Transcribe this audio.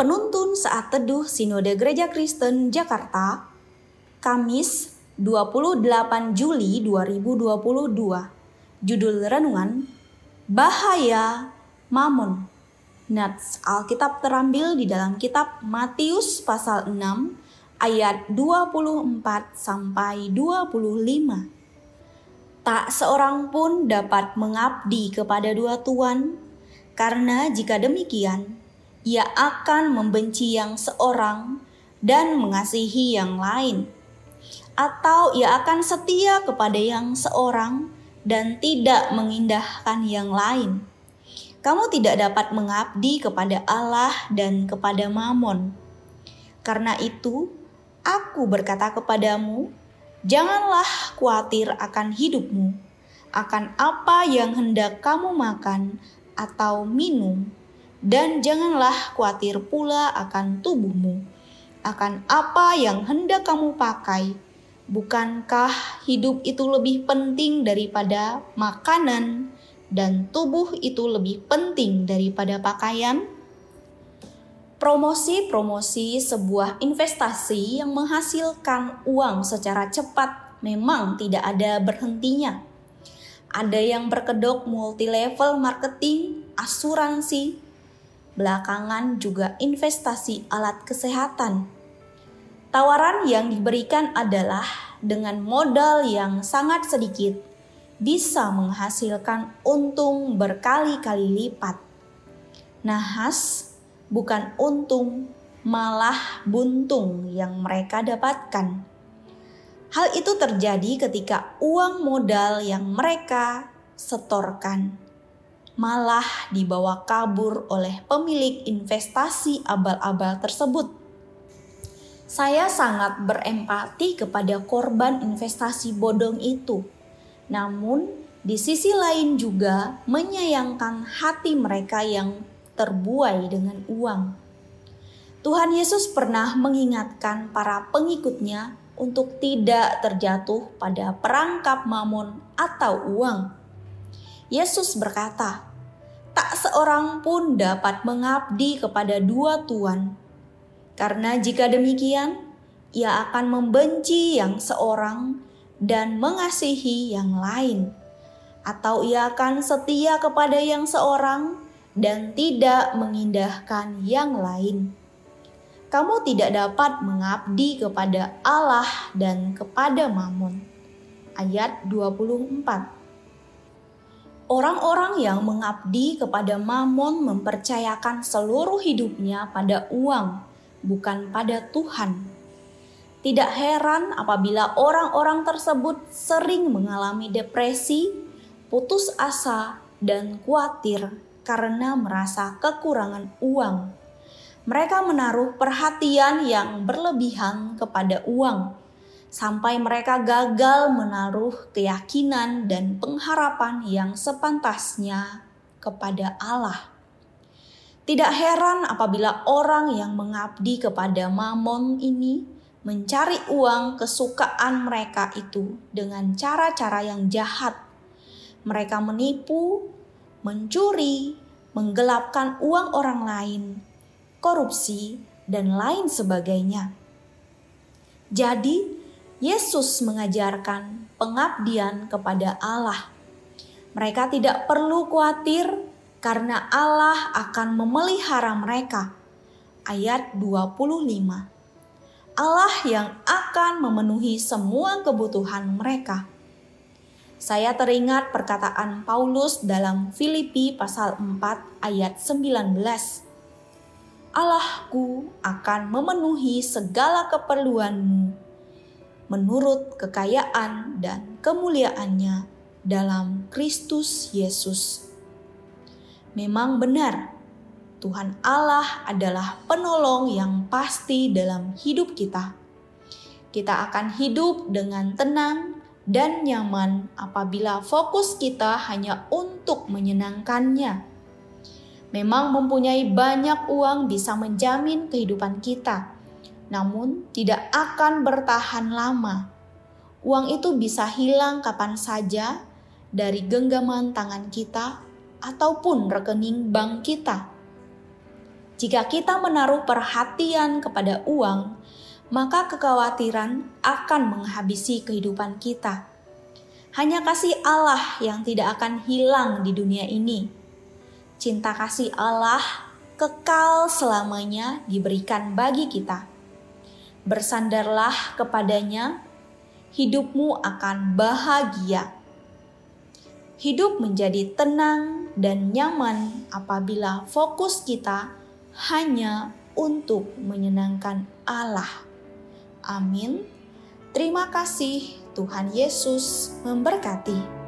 Penuntun Saat Teduh Sinode Gereja Kristen Jakarta, Kamis 28 Juli 2022. Judul renungan, Bahaya Mamon. Nats Alkitab terambil di dalam kitab Matius pasal 6 ayat 24 sampai 25. Tak seorang pun dapat mengabdi kepada dua tuan, karena jika demikian, ia akan membenci yang seorang dan mengasihi yang lain, atau ia akan setia kepada yang seorang dan tidak mengindahkan yang lain. Kamu tidak dapat mengabdi kepada Allah dan kepada Mamon. Karena itu, aku berkata kepadamu, janganlah khawatir akan hidupmu, akan apa yang hendak kamu makan atau minum dan janganlah khawatir pula akan tubuhmu, akan apa yang hendak kamu pakai. Bukankah hidup itu lebih penting daripada makanan, dan tubuh itu lebih penting daripada pakaian? Promosi-promosi sebuah investasi yang menghasilkan uang secara cepat memang tidak ada berhentinya. Ada yang berkedok multi level marketing, asuransi, belakangan juga investasi alat kesehatan. Tawaran yang diberikan adalah dengan modal yang sangat sedikit bisa menghasilkan untung berkali-kali lipat. Nahas bukan untung, malah buntung yang mereka dapatkan. Hal itu terjadi ketika uang modal yang mereka setorkan malah dibawa kabur oleh pemilik investasi abal-abal tersebut. Saya sangat berempati kepada korban investasi bodong itu. Namun, di sisi lain juga menyayangkan hati mereka yang terbuai dengan uang. Tuhan Yesus pernah mengingatkan para pengikutnya untuk tidak terjatuh pada perangkap mamon atau uang. Yesus berkata, tak seorang pun dapat mengabdi kepada dua tuan. Karena jika demikian, ia akan membenci yang seorang dan mengasihi yang lain, atau ia akan setia kepada yang seorang dan tidak mengindahkan yang lain. Kamu tidak dapat mengabdi kepada Allah dan kepada Mamun. Ayat 24 Orang-orang yang mengabdi kepada Mamon mempercayakan seluruh hidupnya pada uang, bukan pada Tuhan. Tidak heran apabila orang-orang tersebut sering mengalami depresi, putus asa, dan khawatir karena merasa kekurangan uang. Mereka menaruh perhatian yang berlebihan kepada uang sampai mereka gagal menaruh keyakinan dan pengharapan yang sepantasnya kepada Allah. Tidak heran apabila orang yang mengabdi kepada Mamon ini mencari uang kesukaan mereka itu dengan cara-cara yang jahat. Mereka menipu, mencuri, menggelapkan uang orang lain, korupsi, dan lain sebagainya. Jadi, Yesus mengajarkan pengabdian kepada Allah. Mereka tidak perlu khawatir karena Allah akan memelihara mereka. Ayat 25. Allah yang akan memenuhi semua kebutuhan mereka. Saya teringat perkataan Paulus dalam Filipi pasal 4 ayat 19. Allahku akan memenuhi segala keperluanmu menurut kekayaan dan kemuliaannya dalam Kristus Yesus. Memang benar, Tuhan Allah adalah penolong yang pasti dalam hidup kita. Kita akan hidup dengan tenang dan nyaman apabila fokus kita hanya untuk menyenangkannya. Memang mempunyai banyak uang bisa menjamin kehidupan kita, namun tidak akan bertahan lama. Uang itu bisa hilang kapan saja dari genggaman tangan kita ataupun rekening bank kita. Jika kita menaruh perhatian kepada uang, maka kekhawatiran akan menghabisi kehidupan kita. Hanya kasih Allah yang tidak akan hilang di dunia ini. Cinta kasih Allah kekal selamanya diberikan bagi kita. Bersandarlah kepadanya, hidupmu akan bahagia. Hidup menjadi tenang dan nyaman apabila fokus kita hanya untuk menyenangkan Allah. Amin. Terima kasih, Tuhan Yesus memberkati.